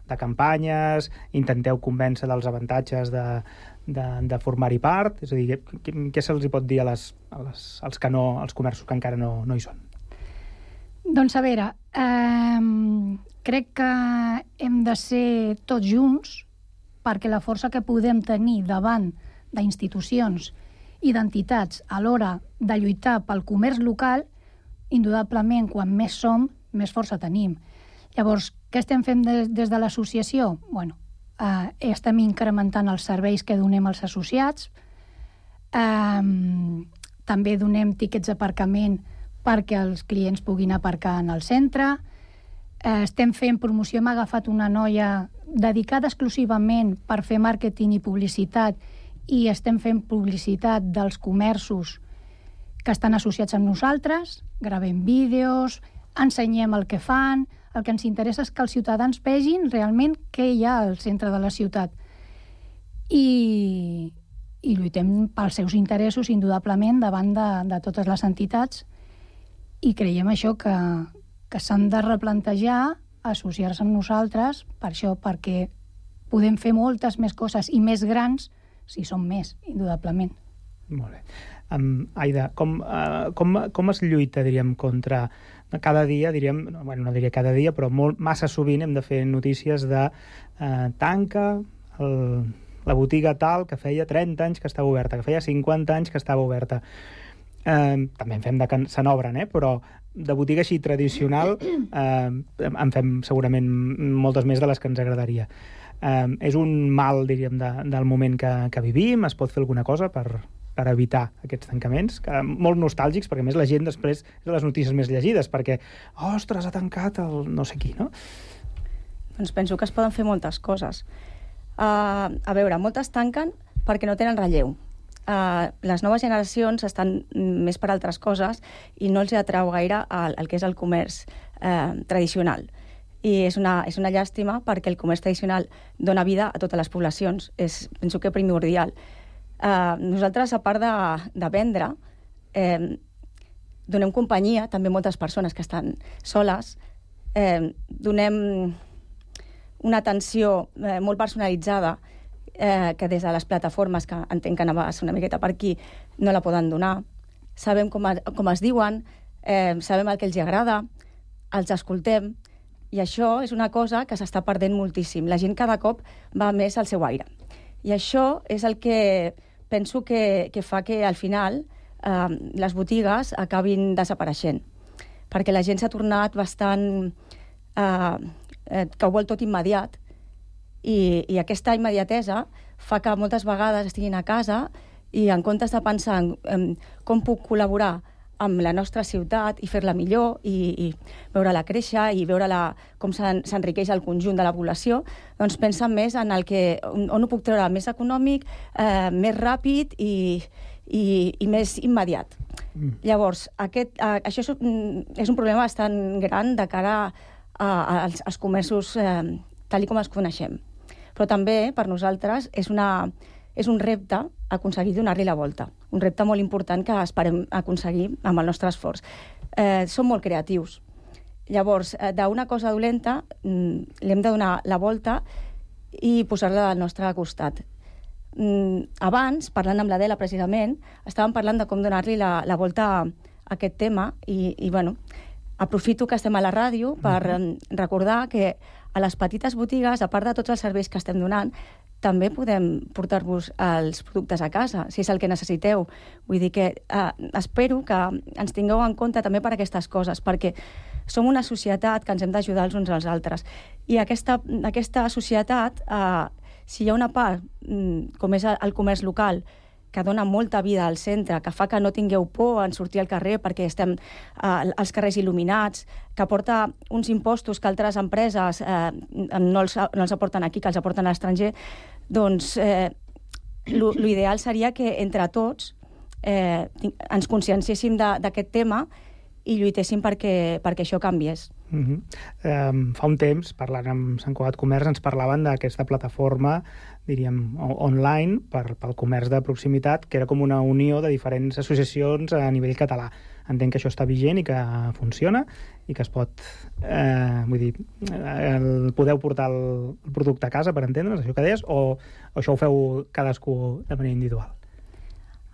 D: de campanyes, intenteu convèncer dels avantatges de, de, de formar-hi part? És a dir, què, què se'ls hi pot dir a les, a les, als, que no, als comerços que encara no, no hi són?
L: Doncs a veure, eh, crec que hem de ser tots junts perquè la força que podem tenir davant d'institucions i d'entitats a l'hora de lluitar pel comerç local, indudablement, quan més som, més força tenim. Llavors, què estem fent des, des de l'associació? Bueno, eh, estem incrementant els serveis que donem als associats, eh, també donem tíquets d'aparcament perquè els clients puguin aparcar en el centre, eh, estem fent promoció, hem agafat una noia dedicada exclusivament per fer màrqueting i publicitat i estem fent publicitat dels comerços que estan associats amb nosaltres, gravem vídeos, ensenyem el que fan, el que ens interessa és que els ciutadans vegin realment què hi ha al centre de la ciutat. I, i lluitem pels seus interessos, indudablement, davant de, de totes les entitats i creiem això que, que s'han de replantejar associar-se amb nosaltres per això, perquè podem fer moltes més coses i més grans si som més, indudablement.
D: Molt bé. Um, Aida, com, uh, com, com es lluita, diríem, contra... Cada dia, diríem, no, bueno, no diria cada dia, però molt, massa sovint hem de fer notícies de uh, tanca el, la botiga tal que feia 30 anys que estava oberta, que feia 50 anys que estava oberta. Eh, també en fem de que se n'obren, eh? però de botiga així tradicional eh, en fem segurament moltes més de les que ens agradaria. Eh, és un mal, diríem, de, del moment que, que vivim? Es pot fer alguna cosa per, per evitar aquests tancaments, que, molt nostàlgics, perquè més la gent després és de les notícies més llegides, perquè, ostres, ha tancat el no sé qui, no?
K: Doncs penso que es poden fer moltes coses. Uh, a veure, moltes tanquen perquè no tenen relleu. Uh, les noves generacions estan més per altres coses i no els atrau gaire el, el que és el comerç uh, tradicional. I és una, és una llàstima perquè el comerç tradicional dona vida a totes les poblacions. És, penso que primordial. Uh, nosaltres, a part de, de vendre, eh, donem companyia també moltes persones que estan soles, eh, donem una atenció eh, molt personalitzada eh, que des de les plataformes, que entenc que anava una miqueta per aquí, no la poden donar. Sabem com, a, com es diuen, eh, sabem el que els agrada, els escoltem, i això és una cosa que s'està perdent moltíssim. La gent cada cop va més al seu aire. I això és el que penso que, que fa que al final eh, les botigues acabin desapareixent. Perquè la gent s'ha tornat bastant... Eh, eh, que ho vol tot immediat, i, i aquesta immediatesa fa que moltes vegades estiguin a casa i en comptes de pensar en, en com puc col·laborar amb la nostra ciutat i fer-la millor i, i veure-la créixer i veure-la com s'enriqueix el conjunt de la població, doncs pensen més en el que, on, on ho puc treure més econòmic, eh, més ràpid i, i, i més immediat. Mm. Llavors, aquest, eh, això és un, és un problema bastant gran de cara a, a, als, als comerços eh, tal com els coneixem però també per nosaltres és, una, és un repte aconseguir donar-li la volta. Un repte molt important que esperem aconseguir amb el nostre esforç. Eh, som molt creatius. Llavors, eh, d'una cosa dolenta mm, li hem de donar la volta i posar-la al nostre costat. Mm, abans, parlant amb l'Adela precisament, estàvem parlant de com donar-li la, la volta a aquest tema i, i bueno, aprofito que estem a la ràdio per uh -huh. recordar que a les petites botigues, a part de tots els serveis que estem donant, també podem portar-vos els productes a casa, si és el que necessiteu. Vull dir que eh, espero que ens tingueu en compte també per aquestes coses, perquè som una societat que ens hem d'ajudar els uns als altres. I aquesta, aquesta societat, eh, si hi ha una part, mm, com és el comerç local, que dona molta vida al centre, que fa que no tingueu por en sortir al carrer perquè estem eh, als carrers il·luminats, que aporta uns impostos que altres empreses eh, no, els, no els aporten aquí, que els aporten a l'estranger, doncs eh, l'ideal seria que entre tots eh, ens conscienciéssim d'aquest tema i lluitéssim perquè, perquè això canviés.
D: Uh -huh. um, fa un temps, parlant amb Sant Cugat Comerç, ens parlaven d'aquesta plataforma, diríem, online per, pel comerç de proximitat, que era com una unió de diferents associacions a nivell català. entenc que això està vigent i que funciona i que es pot, eh, vull dir, eh, el, podeu portar el, producte a casa, per entendre's, això que deies, o, o això ho feu cadascú de manera individual?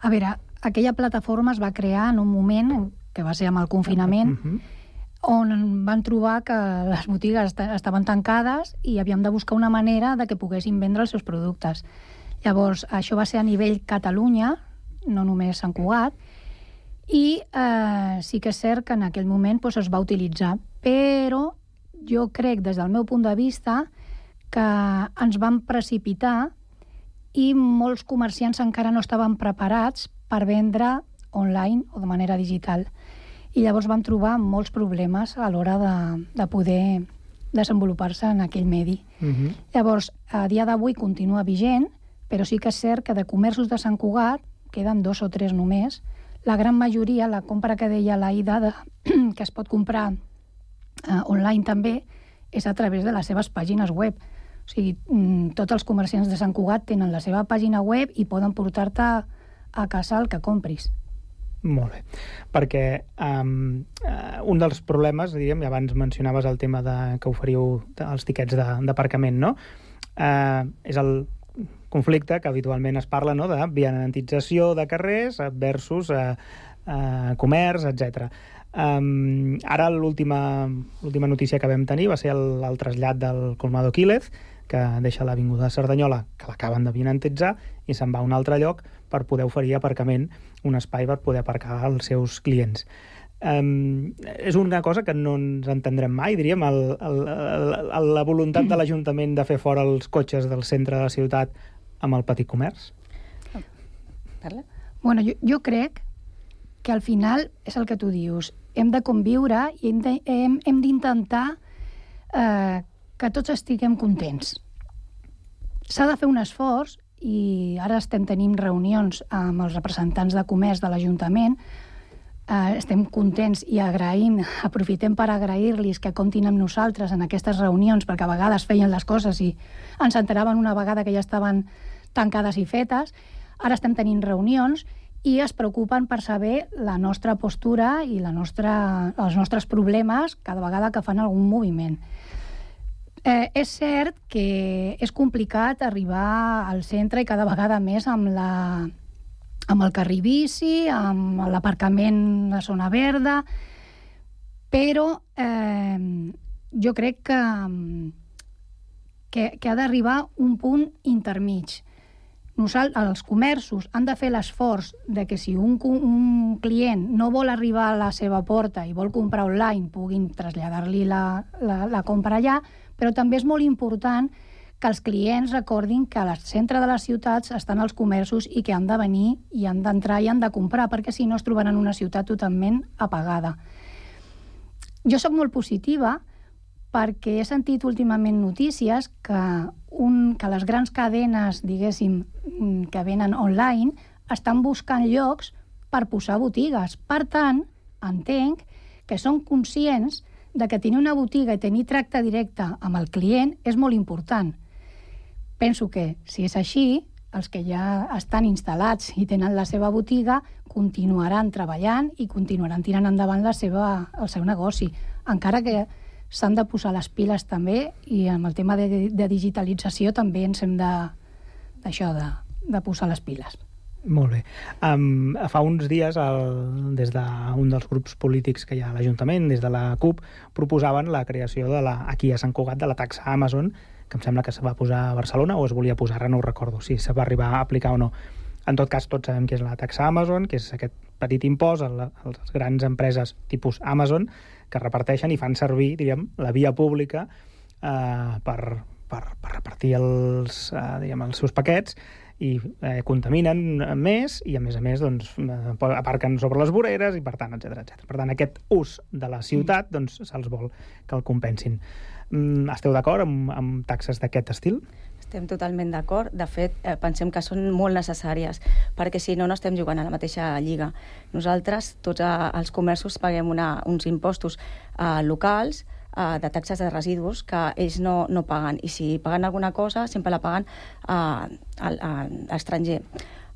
L: A veure, aquella plataforma es va crear en un moment que va ser amb el confinament,
D: Mhm.
L: On van trobar que les botigues est estaven tancades i havíem de buscar una manera de que poguessin vendre els seus productes. Llavors, això va ser a nivell Catalunya, no només Sant Cugat, i eh, sí que és cert que en aquell moment doncs, es va utilitzar, però jo crec, des del meu punt de vista, que ens vam precipitar i molts comerciants encara no estaven preparats per vendre online o de manera digital. I llavors van trobar molts problemes a l'hora de, de poder desenvolupar-se en aquell medi.
D: Mhm.
L: Llavors, a dia d'avui continua vigent, però sí que és cert que de comerços de Sant Cugat queden dos o tres només. La gran majoria, la compra que deia l'Aida, de, que es pot comprar eh, online també, és a través de les seves pàgines web. O sigui, mm, tots els comerciants de Sant Cugat tenen la seva pàgina web i poden portar-te a casa el que compris.
D: Molt bé, perquè um, uh, un dels problemes, diríem, abans mencionaves el tema de, que oferiu els tiquets d'aparcament, no? Uh, és el conflicte que habitualment es parla no? de vianantització de carrers versus uh, uh, comerç, etc. Um, ara l'última notícia que vam tenir va ser el, el trasllat del Colmado Quílez, que deixa l'Avinguda de Cerdanyola, que l'acaben de vianantitzar, i se'n va a un altre lloc per poder oferir aparcament, un espai per poder aparcar els seus clients. Um, és una cosa que no ens entendrem mai, diríem, el, el, el, la voluntat de l'Ajuntament de fer fora els cotxes del centre de la ciutat amb el petit comerç.
K: Parla?
L: Bueno, jo, jo crec que al final és el que tu dius. Hem de conviure i hem d'intentar eh, que tots estiguem contents. S'ha de fer un esforç i ara estem tenint reunions amb els representants de comerç de l'Ajuntament eh, estem contents i agraïm, aprofitem per agrair-los que comptin amb nosaltres en aquestes reunions, perquè a vegades feien les coses i ens enteraven una vegada que ja estaven tancades i fetes. Ara estem tenint reunions i es preocupen per saber la nostra postura i la nostra, els nostres problemes cada vegada que fan algun moviment. Eh, és cert que és complicat arribar al centre i cada vegada més amb la, amb el carrer bici, amb l'aparcament a zona verda, però eh, jo crec que, que, que ha d'arribar un punt intermig. Nosal, els comerços han de fer l'esforç de que si un, un client no vol arribar a la seva porta i vol comprar online, puguin traslladar-li la, la, la compra allà, però també és molt important que els clients recordin que al centre de les ciutats estan els comerços i que han de venir i han d'entrar i han de comprar, perquè si no es trobaran una ciutat totalment apagada. Jo sóc molt positiva perquè he sentit últimament notícies que, un, que les grans cadenes, diguéssim, que venen online, estan buscant llocs per posar botigues. Per tant, entenc que són conscients de que tenir una botiga i tenir tracte directe amb el client és molt important. Penso que, si és així, els que ja estan instal·lats i tenen la seva botiga continuaran treballant i continuaran tirant endavant la seva, el seu negoci. Encara que s'han de posar les piles també i amb el tema de, de digitalització també ens hem de d'això, de, de posar les piles.
D: Molt bé. Um, fa uns dies, el, des d'un dels grups polítics que hi ha a l'Ajuntament, des de la CUP, proposaven la creació de la, aquí a Sant Cugat de la taxa Amazon, que em sembla que se va posar a Barcelona o es volia posar, ara no ho recordo, si se va arribar a aplicar o no. En tot cas, tots sabem què és la taxa Amazon, que és aquest petit impost a, la, a les grans empreses tipus Amazon que reparteixen i fan servir, diríem, la via pública eh, per, per, per repartir els, eh, diguem, els seus paquets i eh, contaminen més i, a més a més, doncs, eh, aparquen sobre les voreres i, per tant, etc etc. Per tant, aquest ús de la ciutat doncs, se'ls vol que el compensin. Mm, esteu d'acord amb, amb taxes d'aquest estil?
K: Estem totalment d'acord. De fet, eh, pensem que són molt necessàries, perquè si no, no estem jugant a la mateixa lliga. Nosaltres, tots eh, els comerços, paguem una, uns impostos eh, locals eh, de taxes de residus que ells no, no paguen. I si paguen alguna cosa, sempre la paguen eh, al, a, a estranger.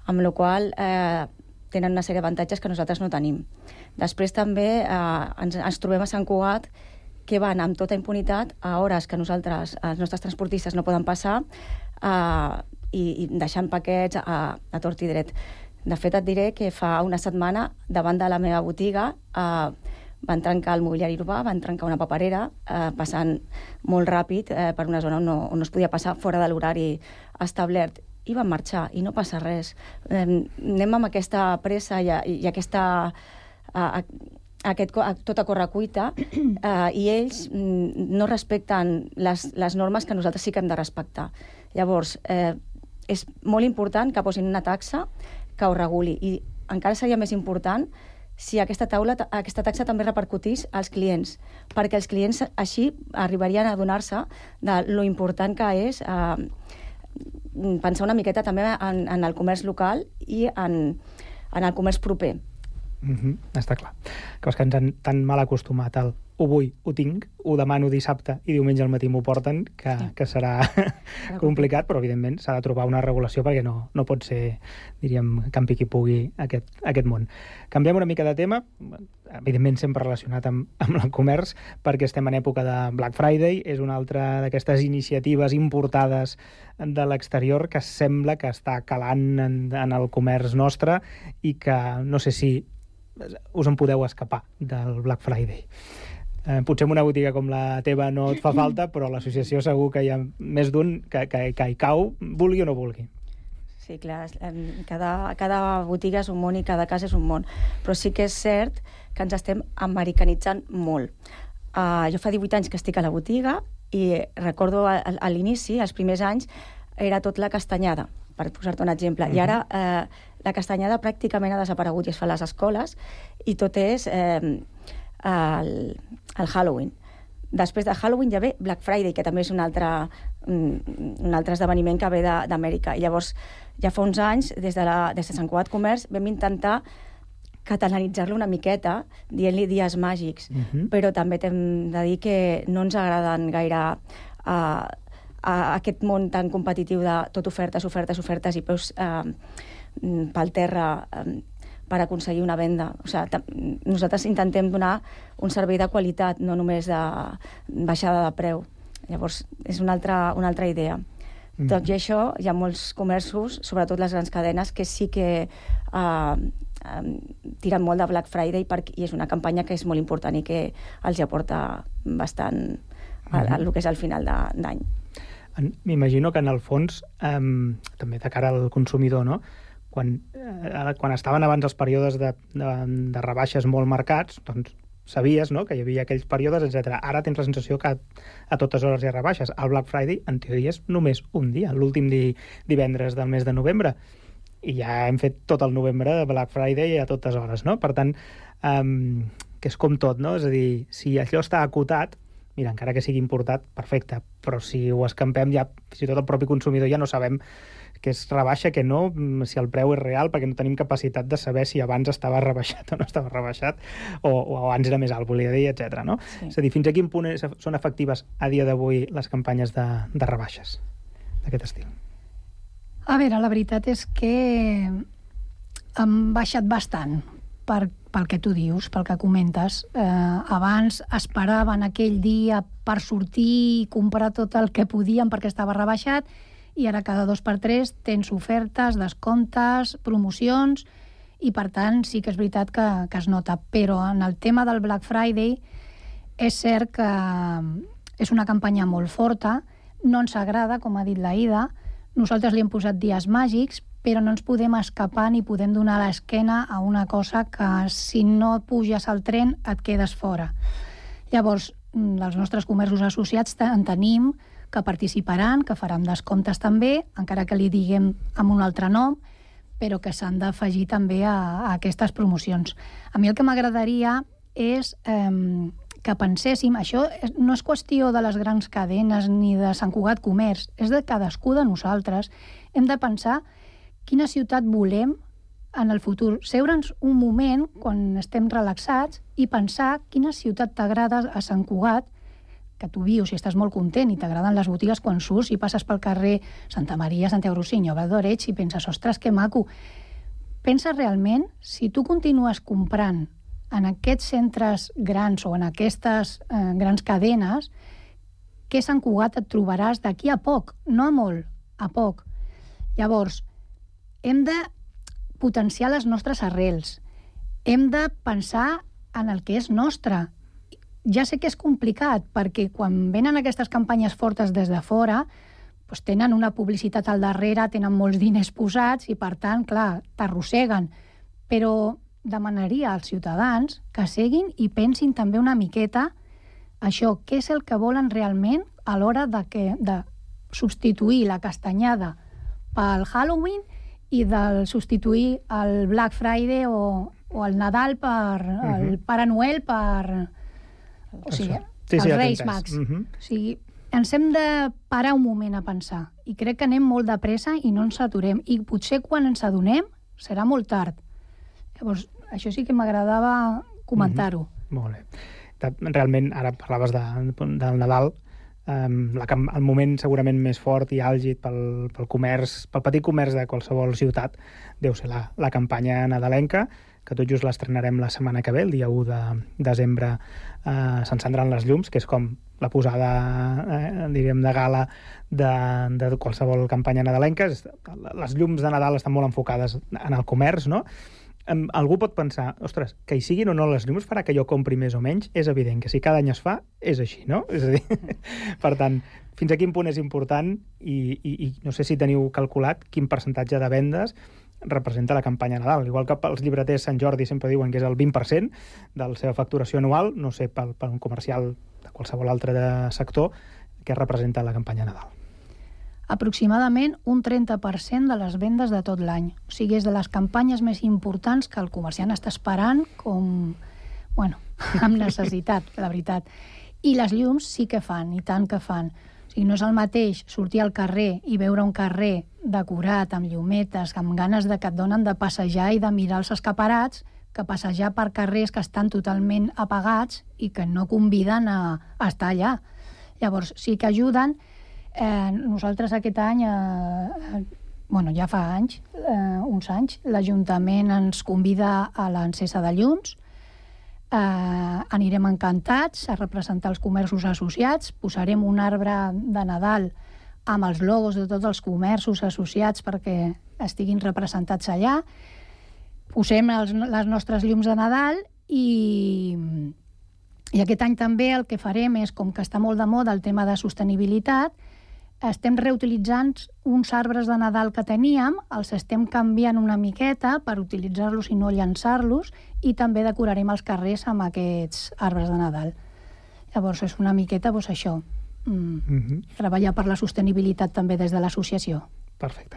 K: Amb la qual eh, tenen una sèrie d'avantatges que nosaltres no tenim. Després també eh, ens, ens trobem a Sant Cugat que van amb tota impunitat a hores que nosaltres, els nostres transportistes no poden passar eh, i, i deixant paquets a, a tort i dret. De fet, et diré que fa una setmana, davant de la meva botiga, eh, van trencar el mobiliari urbà, van trencar una paperera, eh, passant molt ràpid eh, per una zona on no, on no es podia passar fora de l'horari establert i van marxar, i no passa res. Eh, anem amb aquesta pressa i, i aquesta... A, aquest, a, tot a correcuita eh, i ells mm, no respecten les, les normes que nosaltres sí que hem de respectar. Llavors, eh, és molt important que posin una taxa que ho reguli i encara seria més important si aquesta, taula, aquesta taxa també repercutís als clients, perquè els clients així arribarien a adonar-se de lo important que és eh, pensar una miqueta també en, en el comerç local i en, en el comerç proper.
D: Mm -hmm, està clar. Que és que ens han tan mal acostumat al ho vull, ho tinc, ho demano dissabte i diumenge al matí m'ho porten, que, sí. que serà complicat, però evidentment s'ha de trobar una regulació perquè no, no pot ser, diríem, campi qui pugui aquest, aquest món. Canviem una mica de tema, evidentment sempre relacionat amb, amb el comerç, perquè estem en època de Black Friday, és una altra d'aquestes iniciatives importades de l'exterior que sembla que està calant en, en el comerç nostre i que no sé si us en podeu escapar del Black Friday. Eh, potser en una botiga com la teva no et fa falta, però l'associació segur que hi ha més d'un que, que, que hi cau, vulgui o no vulgui.
K: Sí, clar, cada, cada botiga és un món i cada casa és un món. Però sí que és cert que ens estem americanitzant molt. Uh, jo fa 18 anys que estic a la botiga i recordo a, a, a l'inici, els primers anys, era tot la castanyada, per posar-te un exemple. I ara eh, la castanyada pràcticament ha desaparegut i es fa a les escoles i tot és eh, el, el Halloween. Després de Halloween ja ve Black Friday, que també és un altre, un altre esdeveniment que ve de- d'Amèrica. I llavors, ja fa uns anys, des de, la, des de Sant Cugat Comerç, vam intentar catalanitzar-lo una miqueta, dient-li dies màgics,
M: Mhm.
K: però també t'hem de dir que no ens agraden gaire uh, a aquest món tan competitiu de tot ofertes, ofertes, ofertes i peus uh, pel terra um, per aconseguir una venda. O sigui, nosaltres intentem donar un servei de qualitat, no només de baixada de preu. Llavors, és una altra, una altra idea.
M: Mhm.
K: Tot i això, hi ha molts comerços, sobretot les grans cadenes, que sí que uh, um, tiren molt de Black Friday perquè, i és una campanya que és molt important i que els aporta bastant a, a, el que és el final d'any.
D: M'imagino que en el fons, eh, també de cara al consumidor, no? Quan, eh, quan estaven abans els períodes de, de, de rebaixes molt marcats, doncs sabies no? que hi havia aquells períodes, etc. Ara tens la sensació que a, a totes hores hi ha rebaixes. El Black Friday, en teoria, és només un dia, l'últim di, divendres del mes de novembre. I ja hem fet tot el novembre de Black Friday a totes hores, no? Per tant, um, que és com tot, no? És a dir, si allò està acotat, mira, encara que sigui importat, perfecte, però si ho escampem ja, fins i tot el propi consumidor ja no sabem que és rebaixa, que no, mm, si el preu és real, perquè no tenim capacitat de saber si abans estava rebaixat o no estava rebaixat, o, o abans era més alt, volia dir, etc. No?
K: Sí.
D: És a dir, fins a quin punt és, són efectives a dia d'avui les campanyes de, de rebaixes d'aquest estil?
L: A veure, la veritat és que han baixat bastant per, pel que tu dius, pel que comentes. Eh, abans esperaven aquell dia per sortir i comprar tot el que podien perquè estava rebaixat i ara cada dos per tres tens ofertes, descomptes, promocions i per tant sí que és veritat que, que es nota. Però en el tema del Black Friday és cert que és una campanya molt forta, no ens agrada, com ha dit la Ida, nosaltres li hem posat dies màgics, però no ens podem escapar ni podem donar l'esquena a una cosa que si no puges al tren et quedes fora. Llavors, mm, dels nostres comerços associats en tenim que participaran, que faran descomptes també, encara que li diguem amb un altre nom, però que s'han d'afegir també a, a aquestes promocions. A mi el que m'agradaria és eh, que penséssim, això no és qüestió de les grans cadenes ni de Sant Cugat Comerç, és de cadascú de nosaltres. Hem de pensar quina ciutat volem en el futur. Seure'ns un moment, quan estem relaxats, i pensar quina ciutat t'agrada a Sant Cugat, que tu vius i estàs molt content i t'agraden les botigues quan surts i passes pel carrer Santa Maria, Santiago Rossinyol, Valdoreig i penses, ostres, que maco. pensa realment, si tu continues comprant en aquests centres grans o en aquestes eh, grans cadenes, què Sant Cugat et trobaràs d'aquí a poc, no a molt, a poc. Llavors, hem de potenciar les nostres arrels, hem de pensar en el que és nostre. Ja sé que és complicat, perquè quan venen aquestes campanyes fortes des de fora, doncs tenen una publicitat al darrere, tenen molts diners posats i, per tant, clar, t'arrosseguen. Però demanaria als ciutadans que seguin i pensin també una miqueta això, què és el que volen realment a l'hora de, que, de substituir la castanyada pel Halloween i de substituir el Black Friday o, o el Nadal per uh -huh. el Pare Noel per... O sigui,
D: Sí, sí,
L: els Reis. Mags.
D: Mhm.
L: O sigui, ens hem de parar un moment a pensar. I crec que anem molt de pressa i no ens aturem. I potser quan ens adonem serà molt tard. Llavors, això sí que m'agradava comentar-ho.
D: Molt bé. Realment, ara parlaves de, del Nadal, um, la, el moment segurament més fort i àlgid pel, pel comerç, pel petit comerç de qualsevol ciutat, deu ser la, la campanya nadalenca, que tot just l'estrenarem la setmana que ve, el dia 1 de desembre eh, s'encendran les llums, que és com la posada, eh, diríem, de gala de, de qualsevol campanya nadalenca. Les llums de Nadal estan molt enfocades en el comerç, no? Em, algú pot pensar, ostres, que hi siguin o no les llums farà que jo compri més o menys? És evident que si cada any es fa, és així, no? És a dir, per tant, fins a quin punt és important i, i, i no sé si teniu calculat quin percentatge de vendes representa la campanya Nadal. Igual que pels llibreters Sant Jordi sempre diuen que és el 20% de la seva facturació anual, no sé, per, per un comercial de qualsevol altre de sector, què representa la campanya Nadal.
L: Aproximadament un 30% de les vendes de tot l'any. O sigui, és de les campanyes més importants que el comerciant està esperant com... Bueno, amb necessitat, la veritat. I les llums sí que fan, i tant que fan. O sigui, no és el mateix sortir al carrer i veure un carrer decorat amb llumetes, amb ganes de que et donen de passejar i de mirar els escaparats, que passejar per carrers que estan totalment apagats i que no conviden a, estar allà. Llavors, sí que ajuden. Eh, nosaltres aquest any, eh, eh, bueno, ja fa anys, eh, uns anys, l'Ajuntament ens convida a l'encesa de llums, eh, anirem encantats a representar els comerços associats, posarem un arbre de Nadal amb els logos de tots els comerços associats perquè estiguin representats allà, posem els, les nostres llums de Nadal i, i aquest any també el que farem és, com que està molt de moda el tema de sostenibilitat, estem reutilitzant uns arbres de Nadal que teníem, els estem canviant una miqueta per utilitzar-los i no llançar-los, i també decorarem els carrers amb aquests arbres de Nadal. Llavors és una miqueta doncs, això, mm,
D: Mm -hmm.
L: treballar per la sostenibilitat també des de l'associació.
D: Perfecte.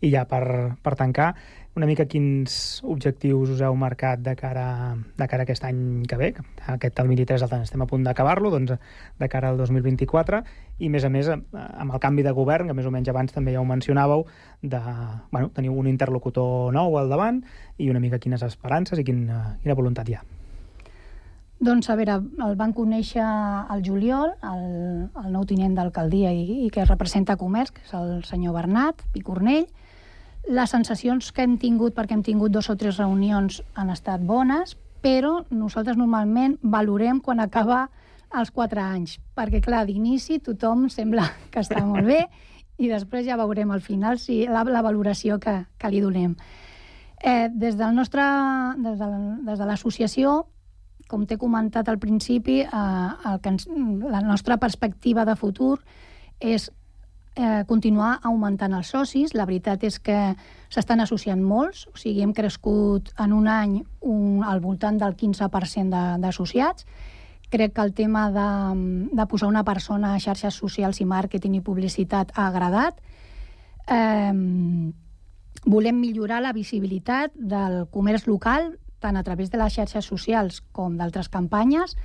D: I ja per, per tancar, una mica quins objectius us heu marcat de cara, de cara a aquest any que ve, que aquest 2023 el estem a punt d'acabar-lo, doncs de cara al 2024, i més a més eh, amb el canvi de govern, que més o menys abans també ja ho mencionàveu, de, bueno, teniu un interlocutor nou al davant i una mica quines esperances i quina, quina voluntat hi ha.
L: Doncs, a veure, el van conèixer al juliol, el, el nou tinent d'alcaldia i, i que representa comerç, que és el senyor Bernat Picornell. Les sensacions que hem tingut, perquè hem tingut dos o tres reunions, han estat bones, però nosaltres normalment valorem quan acaba els quatre anys, perquè, clar, d'inici tothom sembla que està molt bé i després ja veurem al final si la, la valoració que, que li donem. Eh, des del nostre, des de, des de l'associació, com t'he comentat al principi, eh, el que ens, la nostra perspectiva de futur és eh, continuar augmentant els socis. La veritat és que s'estan associant molts, o sigui, hem crescut en un any un, al voltant del 15% de- d'associats. Crec que el tema de, de posar una persona a xarxes socials i màrqueting i publicitat ha agradat. Eh, volem millorar la visibilitat del comerç local, tant a través de les xarxes socials com d'altres campanyes.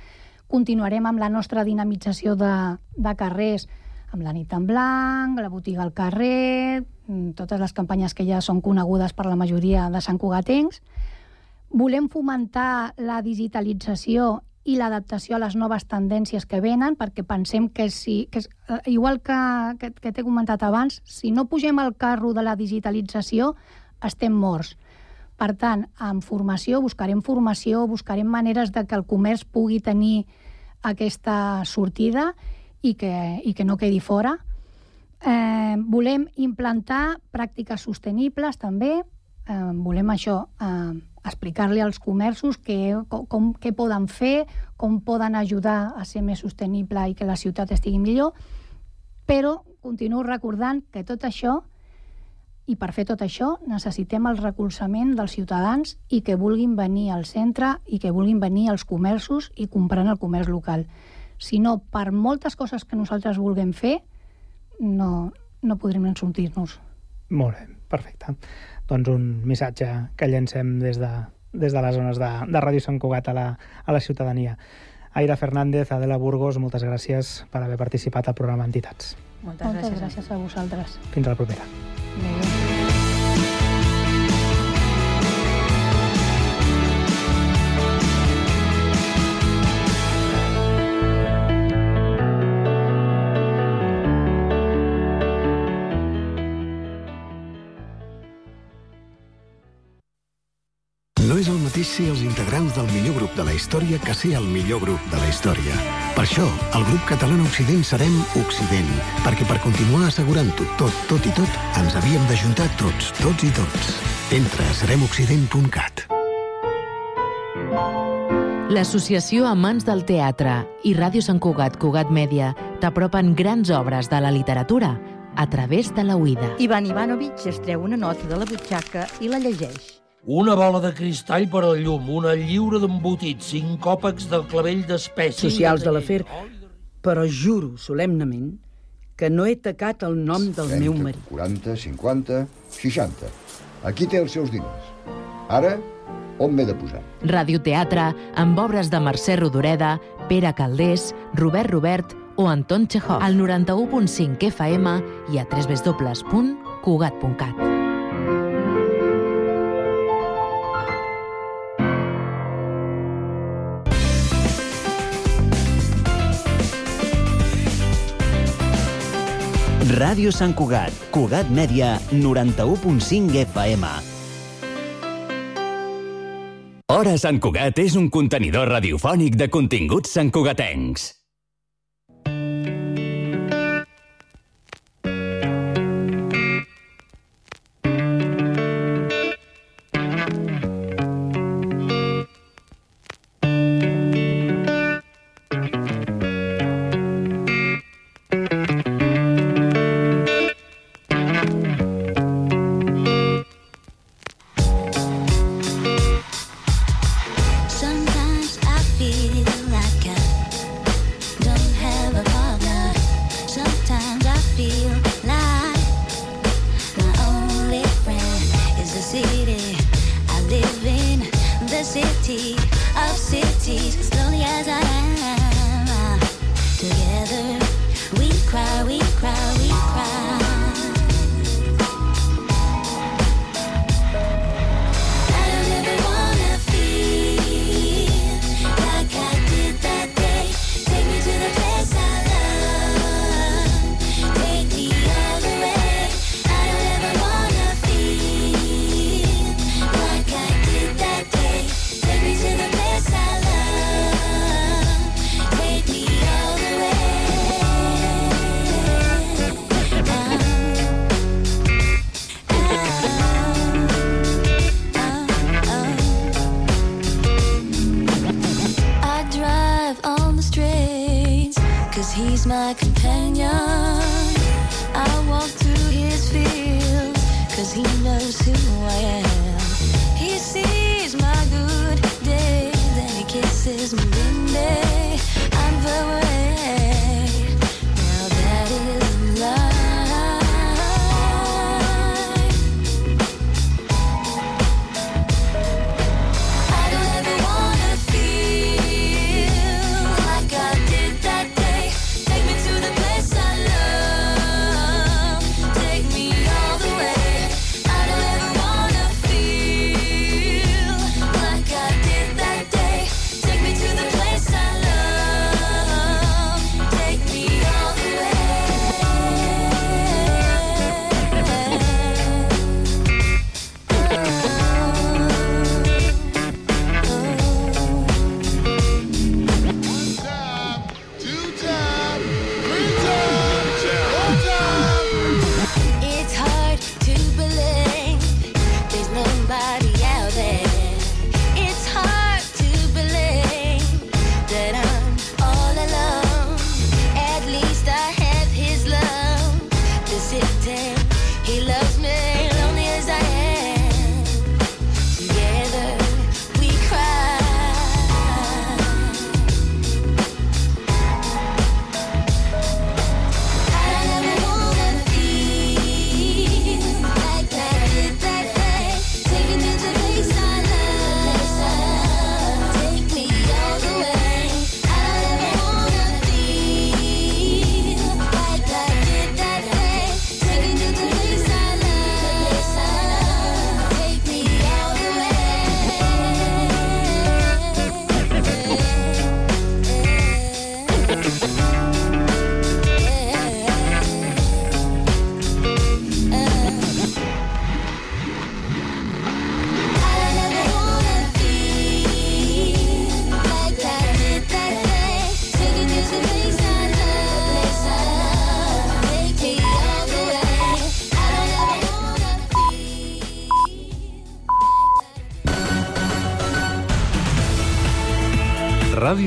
L: Continuarem amb la nostra dinamització de, de carrers, amb la nit en blanc, la botiga al carrer, mm, totes les campanyes que ja són conegudes per la majoria de Sant Cugatencs. Volem fomentar la digitalització i l'adaptació a les noves tendències que venen, perquè pensem que si, que és, eh, igual que, que, que t'he comentat abans, si no pugem al carro de la digitalització, estem morts Per tant, amb formació, buscarem formació, buscarem maneres de que el comerç pugui tenir aquesta sortida i que, i que no quedi fora. Eh, volem implantar pràctiques sostenibles també, eh, volem això, eh, explicar-li als comerços que, com, què poden fer, com poden ajudar a ser més sostenible i que la ciutat estigui millor, però continuo recordant que tot això, i per fer tot això, necessitem el recolzament dels ciutadans i que vulguin venir al centre i que vulguin venir als comerços i comprar en el comerç local. Si no, per moltes coses que nosaltres vulguem fer, no, no podrem sortir-nos.
D: Molt bé, perfecte. Doncs un missatge que llencem des de, des de les zones de, de Ràdio Sant Cugat a la, a la ciutadania. Aira Fernández, Adela Burgos, moltes gràcies per haver participat al programa Entitats.
K: Moltes,
L: Moltes
K: gràcies.
L: gràcies a vosaltres.
D: Fins a la propera.
M: No ser els integrants del millor grup de la història que ser el millor grup de la història. Per això, el grup català Occident serem Occident, perquè per continuar assegurant-ho tot, tot i tot, ens havíem d'ajuntar tots, tots i tots. Entra a seremoccident.cat.
J: L'associació Amants del Teatre i Ràdio Sant Cugat Cugat Mèdia t'apropen grans obres de la literatura a través de la Uida.
N: Ivan Ivanovich es treu una nota de la butxaca i la llegeix.
O: Una bola de cristall per al llum, una lliura d'embotit, cinc còpecs del clavell d'espècie...
N: Socials de l'afer, però juro solemnament que no he tacat el nom del
P: 30,
N: meu marit.
P: 40, 50, 60. Aquí té els seus diners. Ara, on m'he de posar?
J: Radioteatre amb obres de Mercè Rodoreda, Pere Caldés, Robert Robert o Anton Chekhov. Al 91.5 FM i a www.cugat.cat.
Q: Ràdio Sant Cugat, Cugat Mèdia, 91.5 FM.
C: Hora Sant Cugat és un contenidor radiofònic de continguts santcugatencs.